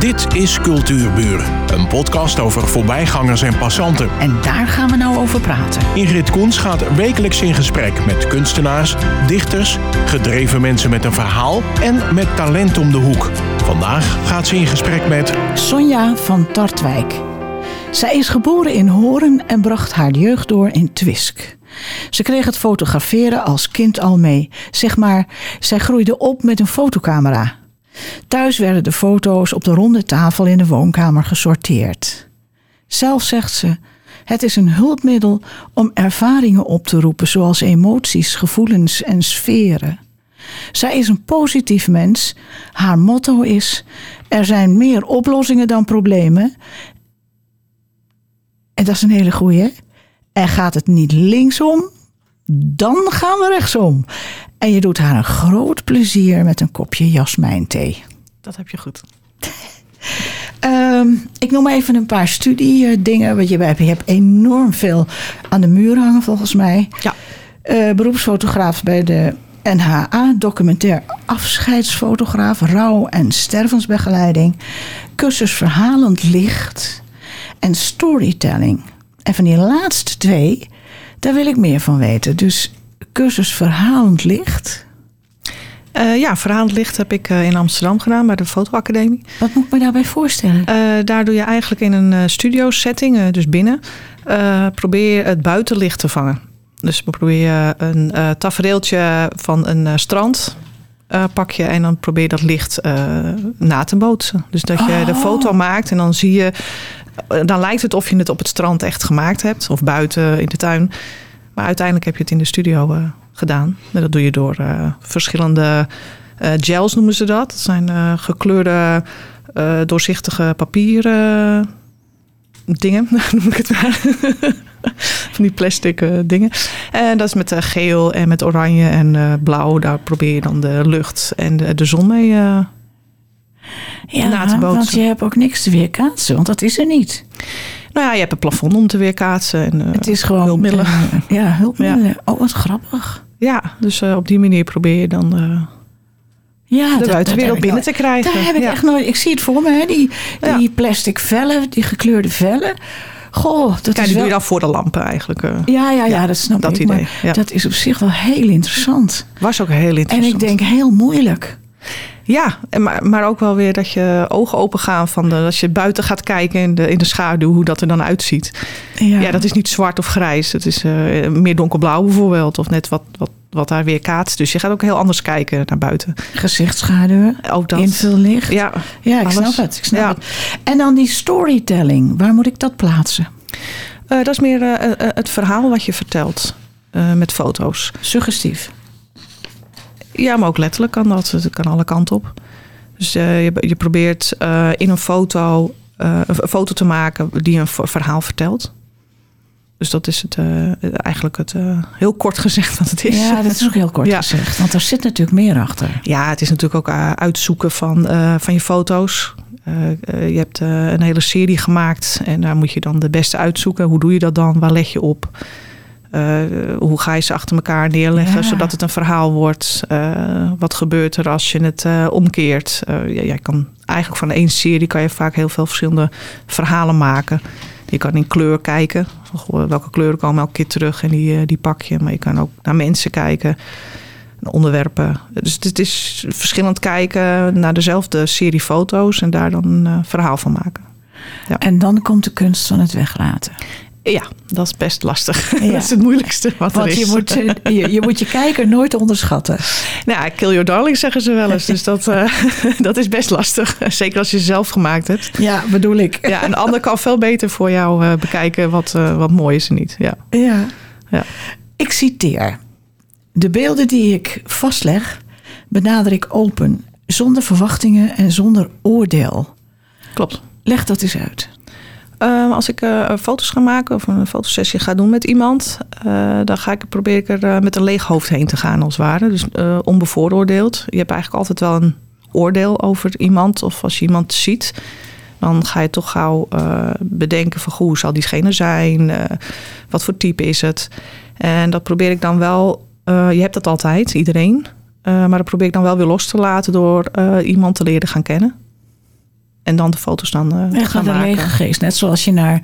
Dit is Cultuurburen, een podcast over voorbijgangers en passanten. En daar gaan we nou over praten. Ingrid Koens gaat wekelijks in gesprek met kunstenaars, dichters, gedreven mensen met een verhaal en met talent om de hoek. Vandaag gaat ze in gesprek met Sonja van Tartwijk. Zij is geboren in Horen en bracht haar jeugd door in Twisk. Ze kreeg het fotograferen als kind al mee. Zeg maar, zij groeide op met een fotocamera. Thuis werden de foto's op de ronde tafel in de woonkamer gesorteerd. Zelf zegt ze: Het is een hulpmiddel om ervaringen op te roepen, zoals emoties, gevoelens en sferen. Zij is een positief mens. Haar motto is: Er zijn meer oplossingen dan problemen. En dat is een hele goeie. En gaat het niet linksom, dan gaan we rechtsom. En je doet haar een groot plezier met een kopje jasmijnthee. Dat heb je goed. Um, ik noem even een paar studiedingen. Want je hebt, je hebt enorm veel aan de muur hangen, volgens mij. Ja. Uh, beroepsfotograaf bij de NHA, documentair afscheidsfotograaf, rouw- en stervensbegeleiding, cursus verhalend licht en storytelling. En van die laatste twee, daar wil ik meer van weten. Dus cursus verhalend licht. Uh, ja, verhalend licht heb ik uh, in Amsterdam gedaan bij de fotoacademie. Wat moet ik me daarbij voorstellen? Uh, daar doe je eigenlijk in een studio setting, dus binnen, probeer je het buitenlicht te vangen. Dus probeer je een tafereeltje van een strand pak je en dan probeer je dat licht na te bootsen. Dus dat je Oh. de foto maakt en dan zie je, dan lijkt het of je het op het strand echt gemaakt hebt of buiten in de tuin. Maar uiteindelijk heb je het in de studio uh, gedaan. En dat doe je door uh, verschillende uh, gels, noemen ze dat. Dat zijn gekleurde, doorzichtige papieren dingen, noem ik het maar. Van die plastic dingen. En dat is met geel en met oranje en blauw. Daar probeer je dan de lucht en de, de zon mee ja, na te bootsen. want je hebt ook niks te weerkaatsen, want dat is er niet. Nou ja, je hebt een plafond om te weerkaatsen. En, uh, het is gewoon hulpmiddelen. Uh, ja, hulpmiddelen. Ja. Oh, wat grappig. Ja, dus uh, op die manier probeer je dan ja, de buitenwereld binnen te krijgen. Daar heb ik ja. echt nooit. Ik zie het voor me, hè, die, die ja. plastic vellen, die gekleurde vellen. Goh, dat Kijk, is die wel... doe je dan voor de lampen eigenlijk. uh. Ja, ja, ja, dat snap dat ik. Idee, maar dat is op zich wel heel interessant. Was ook heel interessant. En ik denk heel moeilijk. Ja, maar, maar ook wel weer dat je ogen open gaan van de, als je buiten gaat kijken in de, in de schaduw, hoe dat er dan uitziet. Ja, ja dat is niet zwart of grijs. Het is uh, meer donkerblauw bijvoorbeeld. Of net wat, wat, wat daar weer kaatst. Dus je gaat ook heel anders kijken naar buiten. Gezichtsschaduwen, ook dat. invullicht. Ja, ja ik alles. snap het. Ik snap ja. het. En dan die storytelling, waar moet ik dat plaatsen? Uh, dat is meer uh, het verhaal wat je vertelt met foto's. Suggestief. Ja, maar ook letterlijk kan dat. Het kan alle kanten op. Dus uh, je, je, probeert uh, in een foto uh, een foto te maken die een verhaal vertelt. Dus dat is het eigenlijk het heel kort gezegd wat het is. Ja, dat is ook heel kort ja. gezegd. Want er zit natuurlijk meer achter. Ja, het is natuurlijk ook uitzoeken van, van je foto's. je hebt een hele serie gemaakt en daar moet je dan de beste uitzoeken. Hoe doe je dat dan? Waar leg je op? Uh, hoe ga je ze achter elkaar neerleggen ja. zodat het een verhaal wordt? Uh, wat gebeurt er als je het uh, omkeert? Ja, jij kan eigenlijk van één serie kan je vaak heel veel verschillende verhalen maken. Je kan in kleur kijken. Welke kleuren komen elke keer terug en die, die pak je. Maar je kan ook naar mensen kijken. Onderwerpen. Dus het is verschillend kijken naar dezelfde serie foto's en daar dan een verhaal van maken. Ja. En dan komt de kunst van het weglaten. Ja, dat is best lastig. Ja. dat is het moeilijkste wat Want er is. Je moet, je, je moet je kijker nooit onderschatten. Nou, kill your darling zeggen ze wel eens. Dus dat, uh, dat is best lastig. Zeker als je ze zelf gemaakt hebt. Ja, bedoel ik. Ja, een ander kan veel beter voor jou uh, bekijken wat, uh, wat mooi is en niet. Ja. Ja. ja. Ik citeer. De beelden die ik vastleg, benader ik open. Zonder verwachtingen en zonder oordeel. Klopt. Leg dat eens uit. Uh, als ik uh, foto's ga maken of een fotosessie ga doen met iemand, uh, dan ga ik, probeer ik er met een leeg hoofd heen te gaan, als het ware. Dus onbevooroordeeld. Je hebt eigenlijk altijd wel een oordeel over iemand. Of als je iemand ziet, dan ga je toch gauw bedenken van hoe zal diegene zijn? wat voor type is het? En dat probeer ik dan wel. je hebt dat altijd, iedereen. maar dat probeer ik dan wel weer los te laten door iemand te leren gaan kennen. En dan de foto's dan Echt gaan maken. lege geest. Net zoals je naar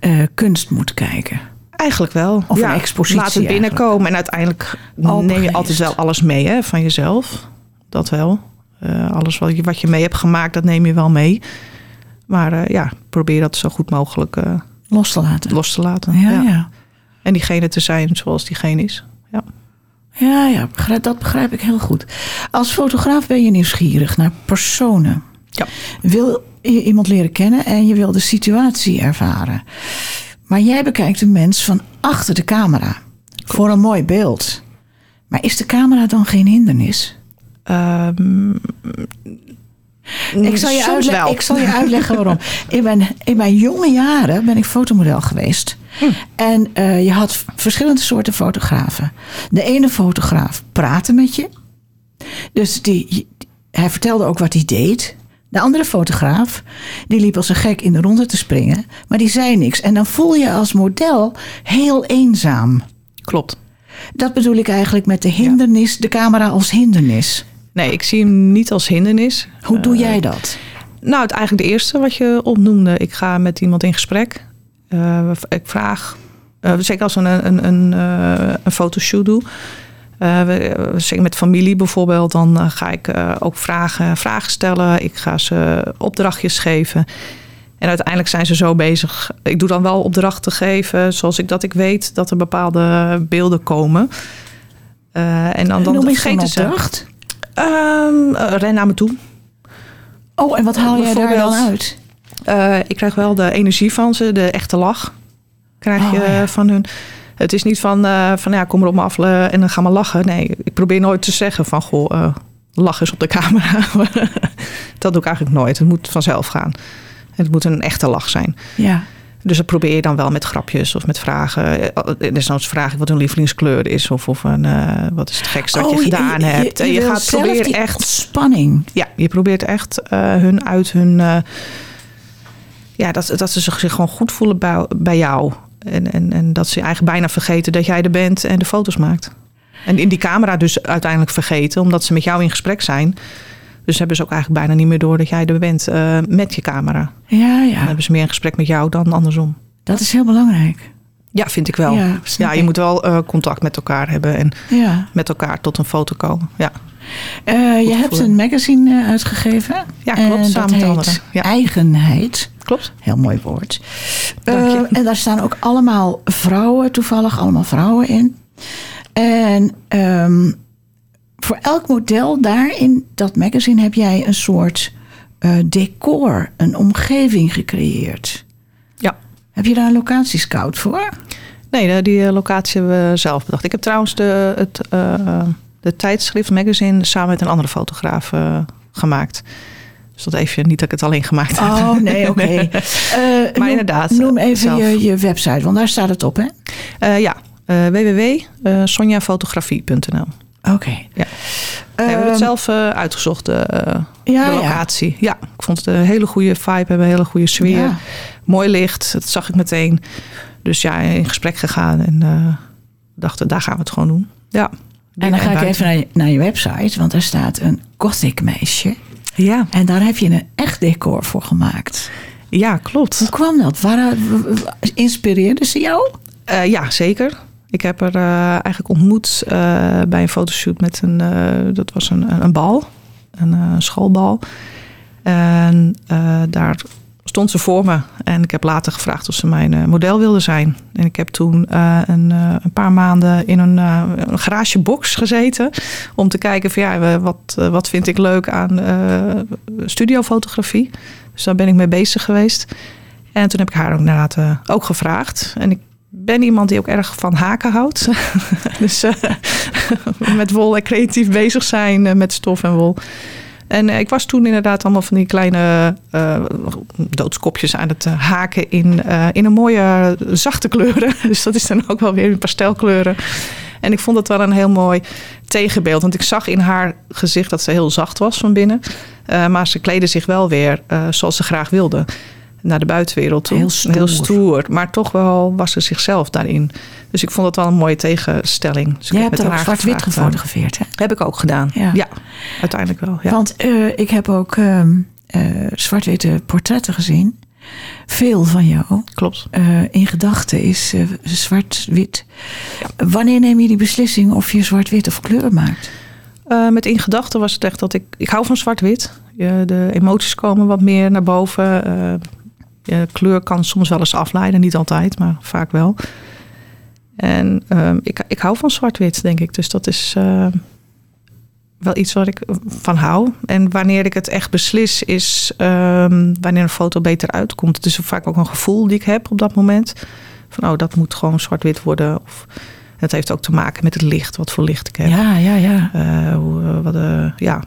eh, kunst moet kijken. Eigenlijk wel. Of een expositie Laat het binnenkomen. En uiteindelijk Open neem je geest. altijd wel alles mee hè, van jezelf. Dat wel. Eh, alles wat je, wat je mee hebt gemaakt, dat neem je wel mee. Maar ja, probeer dat zo goed mogelijk Los te laten. los te laten. Ja, ja. En diegene te zijn zoals diegene is. Ja. Ja, ja, dat begrijp ik heel goed. Als fotograaf ben je nieuwsgierig naar personen. Ja. Wil je iemand leren kennen en je wil de situatie ervaren. Maar jij bekijkt de mens van achter de camera. Voor een mooi beeld. Maar is de camera dan geen hindernis? Ehm, Ik zal, je soms uitle- wel. ik zal je uitleggen waarom. In mijn, in mijn jonge jaren ben ik fotomodel geweest. Hm. En eh, je had verschillende soorten fotografen. De ene fotograaf praatte met je. Dus die, hij vertelde ook wat hij deed. De andere fotograaf, die liep als een gek in de ronde te springen. Maar die zei niks. En dan voel je als model heel eenzaam. Klopt. Dat bedoel ik eigenlijk met de hindernis, de camera als hindernis. Nee, ik zie hem niet als hindernis. Hoe doe Eh, jij dat? Nou, het eigenlijk de eerste wat je opnoemde. Ik ga met iemand in gesprek. Eh, ik vraag, eh, zeker als we een, een, een, een fotoshoot doen. Eh, we- met familie bijvoorbeeld, dan eh, ga ik eh, ook vragen, vragen stellen. Ik ga ze opdrachtjes geven. En uiteindelijk zijn ze zo bezig. Ik doe dan wel opdrachten geven, zoals ik dat ik weet dat er bepaalde beelden komen. En dan, dan Noem vergeten ze. opdracht. Ehm, eh, ren naar me toe. Oh, en wat haal jij daar dan uit? Ik krijg wel de energie van ze, de echte lach krijg je Oh, ja. van hun. Het is niet van, eh, van ja, kom er op me af en dan ga maar lachen. Nee, ik probeer nooit te zeggen van, goh, eh, lach eens op de camera. dat doe ik eigenlijk nooit. Het moet vanzelf gaan. Het moet een echte lach zijn. Ja. Dus dat probeer je dan wel met grapjes of met vragen. Eh, Desnoods vraag ik wat hun lievelingskleur is. Of, of een, wat is het gekste dat Oh, je gedaan hebt. En je, wil gaat proberen echt ontspanning. ja, je probeert echt hun uit hun. ja, dat, dat ze zich zich gewoon goed voelen bij, bij jou. En, en, en dat ze eigenlijk bijna vergeten dat jij er bent en de foto's maakt. En in die camera dus uiteindelijk vergeten, omdat ze met jou in gesprek zijn. Dus hebben ze ook eigenlijk bijna niet meer door dat jij er bent eh, met je camera. Ja, Dan ja. hebben ze meer een gesprek met jou dan andersom. Dat is heel belangrijk. Ja, vind ik wel. Ja, je moet wel eh, contact met elkaar hebben en Ja. met elkaar tot een foto komen. Ja, Eh, je hebt een magazine eh, uitgegeven. Ja, klopt, En samen met anderen. Ja. Eigenheid. klopt. Heel mooi woord. Eh, en daar staan ook allemaal vrouwen, toevallig allemaal vrouwen in. En ehm, voor elk model daar in dat magazine heb jij een soort decor, een omgeving gecreëerd. Ja. Heb je daar een locatiescout voor? Nee, de- die locatie hebben we zelf bedacht. Ik heb trouwens de, het, de tijdschrift magazine samen met een andere fotograaf eh, gemaakt. Dus dat even niet dat ik het alleen gemaakt heb. Oh, nee, oké. Eh, noem- inderdaad, Noem even zelf. je, je website, want daar staat het op, hè? Eh, ja, www.sonjafotografie.nl. Oké. Ja. We hebben het zelf uh, uitgezocht, de, ja, de locatie. Ja. ja. ik vond het een hele goede vibe, hebben een hele goede sfeer. Ja. Mooi licht, dat zag ik meteen. Dus ja, in gesprek gegaan en uh, dachten, daar gaan we het gewoon doen. Ja. En dan ga ik even naar je, naar je website, want daar staat een gothic meisje. Ja. En daar heb je een echt decor voor gemaakt. Ja, klopt. Hoe kwam dat? Waar, inspireerde ze jou? Uh, ja, zeker. Ik heb haar uh, eigenlijk ontmoet uh, bij een fotoshoot met een, dat was een, een bal, een schoolbal. En daar stond ze voor me. En ik heb later gevraagd of ze mijn model wilde zijn. En ik heb toen een, een, paar maanden in een, een, garagebox gezeten. Om te kijken van ja, wat, wat vind ik leuk aan studiofotografie. Dus daar ben ik mee bezig geweest. En toen heb ik haar ook inderdaad ook gevraagd. En ik ben iemand die ook erg van haken houdt. dus uh, met wol en creatief bezig zijn uh, met stof en wol. En uh, ik was toen inderdaad allemaal van die kleine doodskopjes aan het haken in, in een mooie zachte kleuren. Dus dat is dan ook wel weer in pastelkleuren. En ik vond het wel een heel mooi tegenbeeld. Want ik zag in haar gezicht dat ze heel zacht was van binnen. maar ze kleedde zich wel weer zoals ze graag wilde naar de buitenwereld toe. Heel stoer. Heel stoer. Maar toch wel was ze zichzelf daarin. Dus ik vond het wel een mooie tegenstelling. Dus Jij hebt er ook zwart-wit gefotografeerd, hè? Heb ik ook gedaan. Ja, ja uiteindelijk wel. Ja. Want uh, ik heb ook uh, eh, zwart-witte portretten gezien. Veel van jou. Klopt. Eh, in gedachten is eh, zwart-wit. Wanneer neem je die beslissing of je zwart-wit of kleur maakt? Eh, met in gedachten was het echt dat ik... Ik hou van zwart-wit. De emoties komen wat meer naar boven. Eh, kleur kan soms wel eens afleiden. Niet altijd, maar vaak wel. En ehm, ik, ik hou van zwart-wit, denk ik. Dus dat is eh, wel iets waar ik van hou. En wanneer ik het echt beslis, is ehm, wanneer een foto beter uitkomt. Het is vaak ook een gevoel die ik heb op dat moment. Van, oh, dat moet gewoon zwart-wit worden. Of, het heeft ook te maken met het licht, wat voor licht ik heb. Ja, ja, ja. Eh, hoe, eh, wat, eh, ja,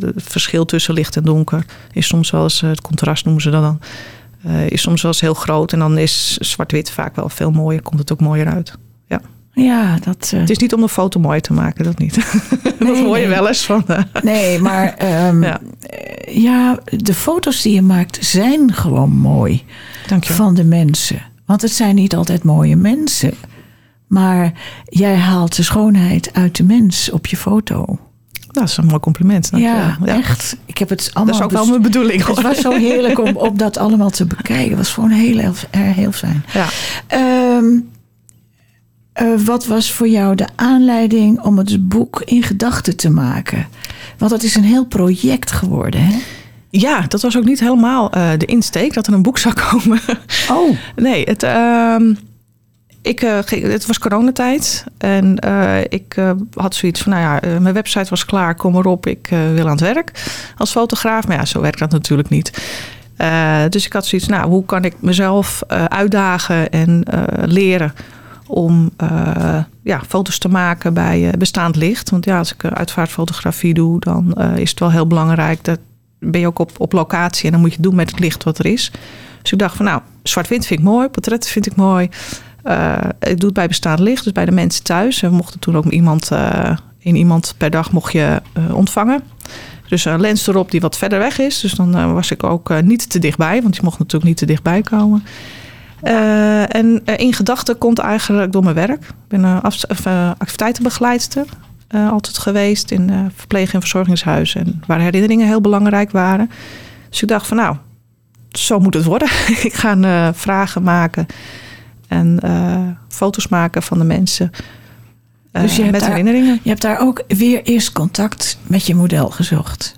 het verschil tussen licht en donker is soms wel eens, het contrast noemen ze dat dan, eh, is soms wel eens heel groot. En dan is zwart-wit vaak wel veel mooier, komt het ook mooier uit. Ja, dat. eh, Het is niet om de foto mooi te maken, dat niet. dat Nee, hoor je wel eens van. Nee, maar ehm, Ja. eh, ja, de foto's die je maakt zijn gewoon mooi Dank je. van de mensen. Want het zijn niet altijd mooie mensen. Maar jij haalt de schoonheid uit de mens op je foto. Dat is een mooi compliment. Ja, echt. Ik heb het Dat allemaal... is ook wel mijn bedoeling. Het was zo heerlijk om, om dat allemaal te bekijken. Het was gewoon heel, heel, heel fijn. Ja. Ehm, eh, wat was voor jou de aanleiding om het boek in gedachten te maken? Want dat is een heel project geworden, hè? ja, dat was ook niet helemaal eh, de insteek dat er een boek zou komen. Oh, Nee, het, ehm, ik, eh, het was coronatijd. En eh, ik eh, had zoiets van, nou ja, mijn website was klaar, kom erop, ik wil aan het werk als fotograaf. Maar ja, zo werkt dat natuurlijk niet. Dus ik had zoiets, nou, hoe kan ik mezelf uitdagen en leren om ja, foto's te maken bij bestaand licht. Want ja, als ik uitvaartfotografie doe, dan is het wel heel belangrijk. Dat ben je ook op, op locatie en dan moet je doen met het licht wat er is. Dus ik dacht van nou, zwart-wit vind ik mooi, portretten vind ik mooi. Eh, ik doe het bij bestaand licht, dus bij de mensen thuis. We mochten toen ook iemand, eh in iemand per dag mocht je eh, ontvangen. Dus een lens erop die wat verder weg is. Dus dan was ik ook niet te dichtbij, want je mocht natuurlijk niet te dichtbij komen. En in gedachten komt eigenlijk door mijn werk. Ik ben eh, activiteitenbegeleidster altijd geweest in verpleeg- en verzorgingshuizen. En waar herinneringen heel belangrijk waren. Dus ik dacht van nou, zo moet het worden. ik ga vragen maken en eh, foto's maken van de mensen. eh, Dus je hebt met daar- herinneringen. je hebt daar ook weer eerst contact met je model gezocht.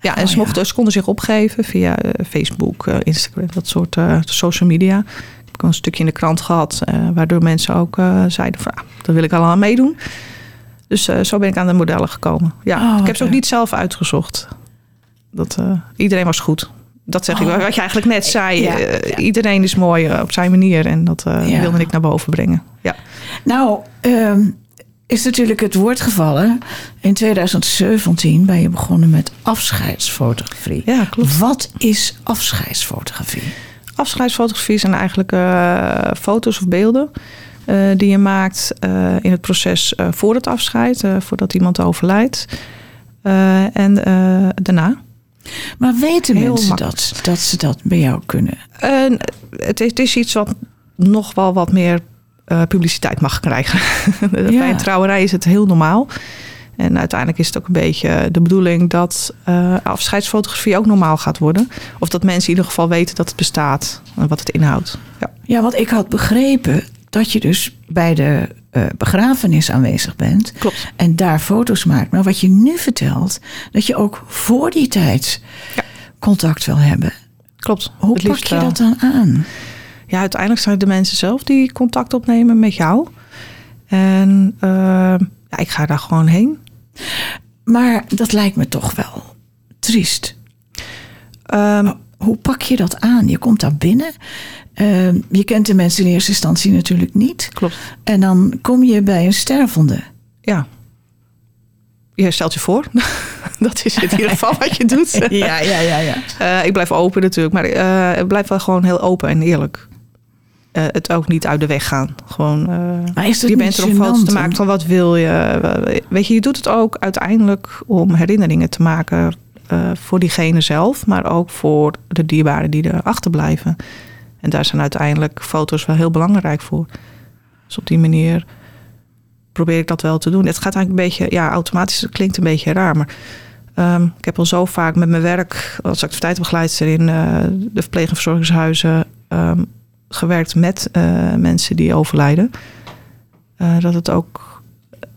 Ja, en Oh, ze, ja. mochten, ze konden zich opgeven via eh, Facebook, Instagram, dat soort social media. Ik heb een stukje in de krant gehad, eh, waardoor mensen ook zeiden van, ah, daar wil ik al aan meedoen. Dus zo ben ik aan de modellen gekomen. Ja, Oh, ik heb ze ook niet zelf uitgezocht. Dat, iedereen was goed. Dat zeg ik, Oh. wat je eigenlijk net zei. Ja, eh, ja. Iedereen is mooi eh, op zijn manier en dat eh, Ja. wilde ik naar boven brengen. Ja. Nou, ehm, is natuurlijk het woord gevallen. In 2017 ben je begonnen met afscheidsfotografie. ja, klopt. Wat is afscheidsfotografie? Afscheidsfotografie zijn eigenlijk foto's of beelden die je maakt in het proces voor het afscheid, voordat iemand overlijdt. En daarna. Maar weten Heel mensen makkelijk. dat, dat ze dat bij jou kunnen? En het, is, het is iets wat nog wel wat meer eh, publiciteit mag krijgen. Bij een trouwerij is het heel normaal. En uiteindelijk is het ook een beetje de bedoeling dat eh, afscheidsfotografie ook normaal gaat worden. Of dat mensen in ieder geval weten dat het bestaat en wat het inhoudt. Ja. Ja, want ik had begrepen dat je dus bij de eh, begrafenis aanwezig bent. Klopt. En daar foto's maakt. Maar wat je nu vertelt, dat je ook voor die tijd Ja. contact wil hebben. Klopt. Hoe pak je wel. dat dan aan? Ja, uiteindelijk zijn het de mensen zelf die contact opnemen met jou. En eh, ja, ik ga daar gewoon heen. Maar dat lijkt me toch wel triest. Ehm, Hoe pak je dat aan? Je komt daar binnen. Ehm, je kent de mensen in eerste instantie natuurlijk niet. klopt. En dan kom je bij een stervende. Ja. Je stelt je voor. dat is in ieder geval wat je doet. Ja, ja, ja, ja. Eh, ik blijf open natuurlijk, maar eh, ik blijf wel gewoon heel open en eerlijk. Eh, het ook niet uit de weg gaan. Gewoon, dat je bent er om foto's te maken van wat wil je. Weet je, je doet het ook uiteindelijk om herinneringen te maken voor diegene zelf, maar ook voor de dierbaren die er achterblijven. En daar zijn uiteindelijk foto's wel heel belangrijk voor. Dus op die manier probeer ik dat wel te doen. Het gaat eigenlijk een beetje, ja, automatisch het klinkt een beetje raar, maar Ehm, ik heb al zo vaak met mijn werk als activiteitenbegeleidster in uh, de verpleeg- en verzorgingshuizen um, gewerkt met uh, mensen die overlijden. Uh, dat het ook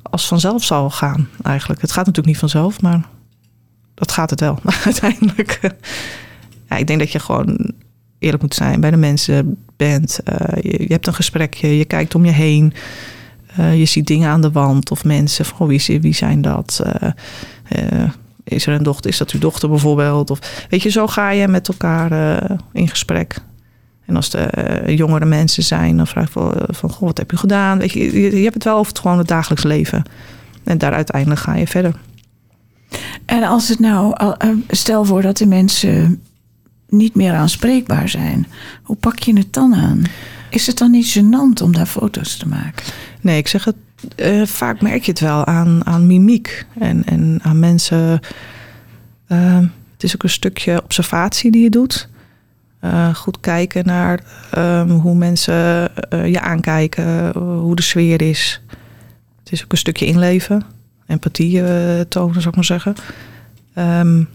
als vanzelf zal gaan eigenlijk. Het gaat natuurlijk niet vanzelf, maar dat gaat het wel uiteindelijk. ja, ik denk dat je gewoon eerlijk moet zijn, bij de mensen bent. Je, je, hebt een gesprekje, je kijkt om je heen. je ziet dingen aan de wand of mensen van wie, wie zijn dat? is er een dochter, is dat uw dochter bijvoorbeeld? Of weet je, zo ga je met elkaar in gesprek. En als de jongere mensen zijn, dan vraag ik van, van goh, wat heb je gedaan? Weet je, je, je hebt het wel over het gewoon het dagelijks leven. En daar uiteindelijk ga je verder. En als het nou, stel voor dat de mensen niet meer aanspreekbaar zijn, hoe pak je het dan aan? Is het dan niet gênant om daar foto's te maken? Nee, ik zeg het uh, vaak merk je het wel aan, aan mimiek en, en aan mensen. Uh, het is ook een stukje observatie die je doet. Uh, goed kijken naar um, hoe mensen je aankijken, hoe de sfeer is. Het is ook een stukje inleven, empathie tonen, zou ik maar zeggen. Um,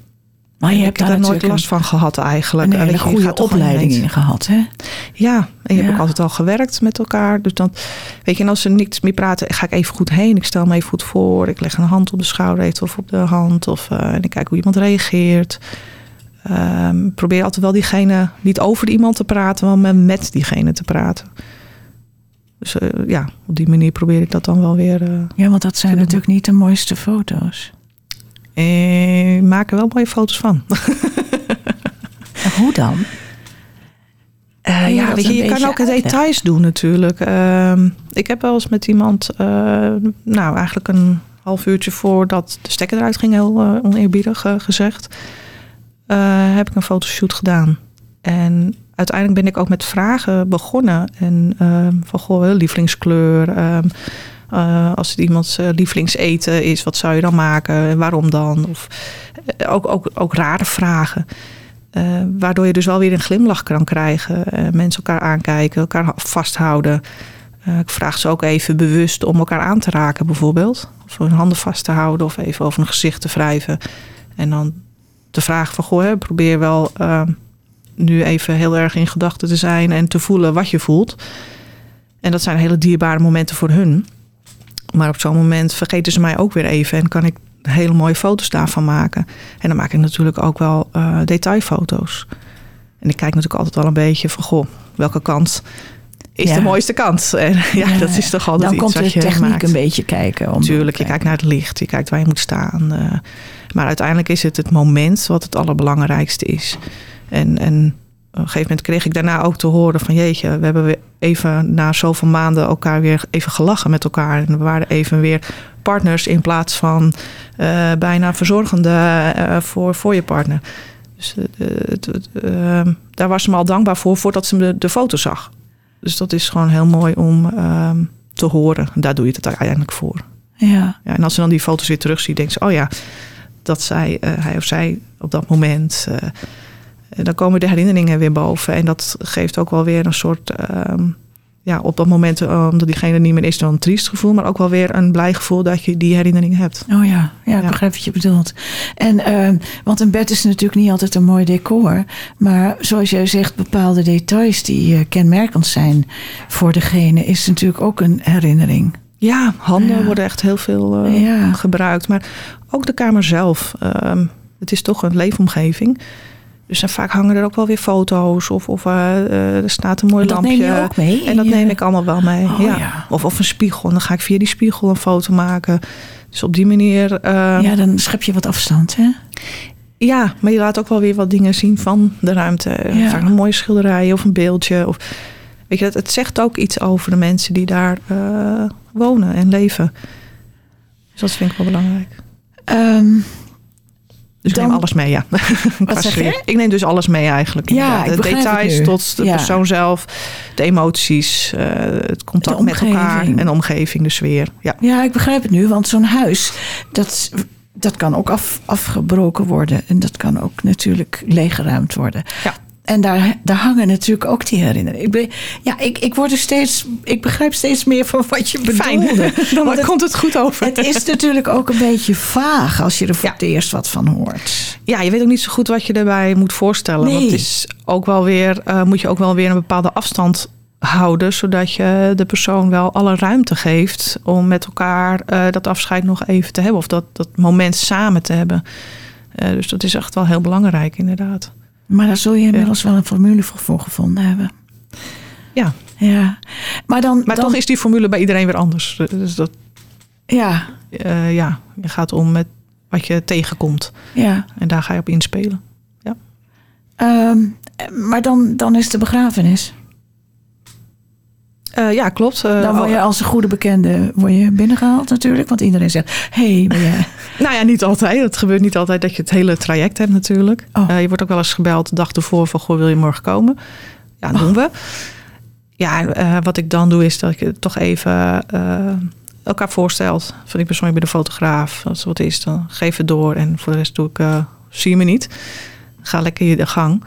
maar je hebt daar nooit last van gehad eigenlijk. Een hele goede opleiding in gehad, hè? Ja, en je ja. hebt ook altijd al gewerkt met elkaar. Dus dan, weet je, en als ze niks meer praten, ga ik even goed heen. Ik stel me even goed voor. Ik leg een hand op de schouder of op de hand. Of, uh, en ik kijk hoe iemand reageert. Um, probeer altijd wel diegene, niet over iemand te praten, maar met diegene te praten. Dus uh, ja, op die manier probeer ik dat dan wel weer. Uh, ja, want dat zijn natuurlijk niet de mooiste foto's. Eh, maak er wel mooie foto's van. hoe dan? Uh, ja, weet je, je kan ook details doen natuurlijk. Uh, ik heb wel eens met iemand, uh, nou eigenlijk een half uurtje voordat de stekker eruit ging, heel oneerbiedig gezegd, heb ik een fotoshoot gedaan. En uiteindelijk ben ik ook met vragen begonnen. En ehm, van goh, lievelingskleur. Uh, als het iemands uh, lievelingseten is, wat zou je dan maken en waarom dan? Of uh, ook, ook, ook rare vragen. waardoor je dus wel weer een glimlach kan krijgen. mensen elkaar aankijken, elkaar vasthouden. ik vraag ze ook even bewust om elkaar aan te raken, bijvoorbeeld. Of hun handen vast te houden of even over een gezicht te wrijven. En dan de vraag van, goh, hè, probeer wel nu even heel erg in gedachten te zijn en te voelen wat je voelt. En dat zijn hele dierbare momenten voor hun. Maar op zo'n moment vergeten ze mij ook weer even en kan ik hele mooie foto's daarvan maken. En dan maak ik natuurlijk ook wel uh, detailfoto's. En ik kijk natuurlijk altijd wel een beetje van, goh, welke kant is Ja. de mooiste kant? En ja, Ja, dat is toch altijd Dan iets komt wat de je techniek maakt. een beetje kijken. Om Tuurlijk, je kijkt naar het licht, je kijkt waar je moet staan. eh, maar uiteindelijk is het het moment wat het allerbelangrijkste is. En, en een gegeven moment kreeg ik daarna ook te horen van... jeetje, we hebben weer even na zoveel maanden elkaar weer even gelachen met elkaar. En we waren even weer partners in plaats van eh, bijna verzorgende eh, voor, voor je partner. Dus eh, het- het- eh, daar was ze me al dankbaar voor voordat ze de, de foto zag. Dus dat is gewoon heel mooi om ehm, te horen. Daar doe je het uiteindelijk voor. Ja. Ja, en als ze dan die foto's weer terugziet, denkt ze: oh ja, dat zij, hij of zij op dat moment. Eh, dan komen de herinneringen weer boven. En dat geeft ook wel weer een soort. ehm, ja, op dat moment, eh, omdat diegene niet meer is, dan een triest gevoel. Maar ook wel weer een blij gevoel dat je die herinnering hebt. Oh ja, ja, ik Ja. begrijp wat je bedoelt. En, eh, want een bed is natuurlijk niet altijd een mooi decor. Maar zoals jij zegt, bepaalde details die eh, kenmerkend zijn voor degene, is natuurlijk ook een herinnering. Ja, handen Ja. worden echt heel veel Ja. gebruikt. Maar ook de kamer zelf. ehm, het is toch een leefomgeving. Dus dan vaak hangen er ook wel weer foto's. Of, of eh, eh, er staat een mooi En dat lampje. neem je ook mee? En dat neem ik allemaal wel mee. Oh, ja. ja. Of, of een spiegel. Dan ga ik via die spiegel een foto maken. Dus op die manier. eh, ja. Ja, dan schep je wat afstand, hè? maar je laat ook wel weer wat dingen zien van de ruimte. Ja. Vaak een mooie schilderij of een beeldje. Of, weet je, het, het zegt ook iets over de mensen die daar eh, wonen en leven. Dus dat vind ik wel belangrijk. Ehm, Dus ik Dan- neem alles mee, ja. Qua zeg je? Ik neem dus alles mee eigenlijk. Ja, ik de details tot de Ja. persoon zelf, de emoties, eh, het contact met elkaar en de omgeving, de sfeer. Ja. ja, ik begrijp het nu, want zo'n huis, dat, dat kan ook af, afgebroken worden. En dat kan ook natuurlijk leeggeruimd worden. Ja. En daar, daar hangen natuurlijk ook die herinneringen. Ik, ben, ja, ik, ik, word er steeds, ik begrijp steeds meer van wat je bedoelde. Fijn, dan het- komt het goed over. Het is natuurlijk ook een beetje vaag als je er voor Ja. het eerst wat van hoort. Ja, je weet ook niet zo goed wat je erbij moet voorstellen. Nee. Want het is ook wel weer, eh, moet je ook wel weer een bepaalde afstand houden, zodat je de persoon wel alle ruimte geeft om met elkaar eh, dat afscheid nog even te hebben. Of dat, dat moment samen te hebben. Eh, dus dat is echt wel heel belangrijk, inderdaad. Maar daar zul je inmiddels wel een formule voor, voor gevonden hebben. Ja, Ja, maar dan. maar dan, toch is die formule bij iedereen weer anders. Dus dat, Ja, eh, ja, je gaat om met wat je tegenkomt. ja. En daar ga je op inspelen. Ehm, maar dan, dan is de begrafenis. Eh, ja, klopt. Eh, Dan word je als een goede bekende word je binnengehaald natuurlijk. Want iedereen zegt, hé, hey, ben jij... Nou ja, niet altijd. Het gebeurt niet altijd dat je het hele traject hebt natuurlijk. Oh. Eh, je wordt ook wel eens gebeld de dag ervoor van... Goh, wil je morgen komen? Ja, dat doen we. Ja, wat ik dan doe is dat ik toch even elkaar voorstelt. Van ik ben sorry, ben de fotograaf. Als wat is, dan geef het door. En voor de rest doe ik, zie je me niet. Ga lekker je de gang.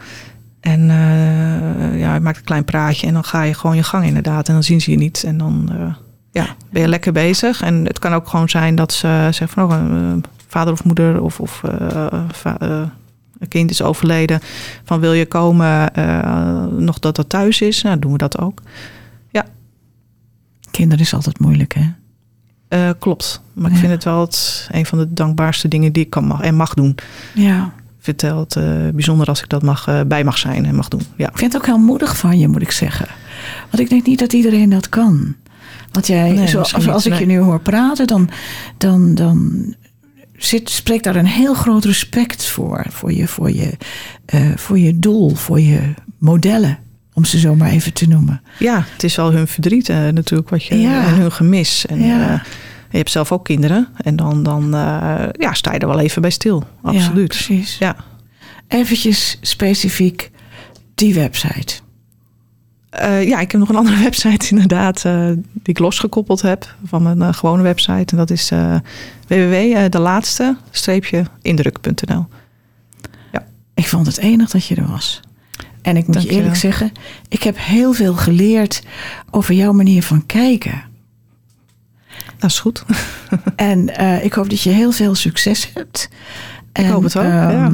En eh, ja, je maakt een klein praatje en dan ga je gewoon je gang inderdaad. En dan zien ze je niet. En dan eh, ja, ben je lekker bezig. En het kan ook gewoon zijn dat ze zeggen van... Oh, eh, vader of moeder of, of een kind is overleden. Van wil je komen nog dat dat thuis is? Nou, doen we dat ook. Kinderen is altijd moeilijk, hè? Klopt. Maar ik Ja. vind het wel het, een van de dankbaarste dingen die ik kan mag, en mag doen. Ja. Het, eh, bijzonder als ik dat mag, eh, bij mag zijn en mag doen. Ja. Ik vind het ook heel moedig van je, moet ik zeggen. Want ik denk niet dat iedereen dat kan. Want jij, Nee, als, ik je nu hoor praten, dan, dan, dan zit, spreekt daar een heel groot respect voor. Voor je, voor, je, eh, voor je doel, voor je modellen, om ze zo maar even te noemen. ja, het is wel hun verdriet natuurlijk wat je, Ja. en hun gemis. En, Ja. Je hebt zelf ook kinderen. En dan, dan eh, ja, sta je er wel even bij stil. Ja, Absoluut. precies. Ja. Eventjes specifiek die website. Eh, ja, ik heb nog een andere website inderdaad, eh, die ik losgekoppeld heb van mijn gewone website. En dat is www.delaatste-indruk.nl. Ik vond het enig dat je er was. En ik moet Dank je eerlijk zeggen, ik heb heel veel geleerd over jouw manier van kijken. Dat is goed. En eh, ik hoop dat je heel veel succes hebt. En, hoop het ook, ehm, ja.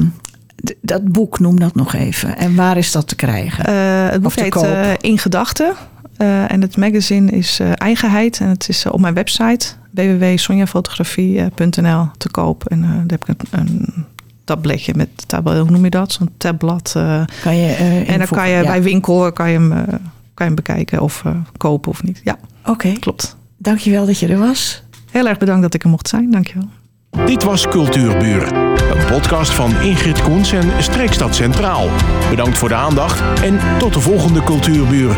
Dat boek, noem dat nog even. En waar is dat te krijgen? Eh, het boek heet eh, In Gedachten. En het magazine is Eigenheid. En het is op mijn website www.sonjafotografie.nl te koop. En daar heb ik een, een tabletje met, tab, hoe noem je dat? Zo'n tabblad. kan je, en dan kan je Ja. bij winkel kan je hem, kan je hem bekijken of kopen of niet. Ja, Oké, klopt. Dankjewel dat je er was. Heel erg bedankt dat ik er mocht zijn. Dankjewel. Dit was Cultuurburen, een podcast van Ingrid Koens en Streekstad Centraal. Bedankt voor de aandacht en tot de volgende Cultuurburen.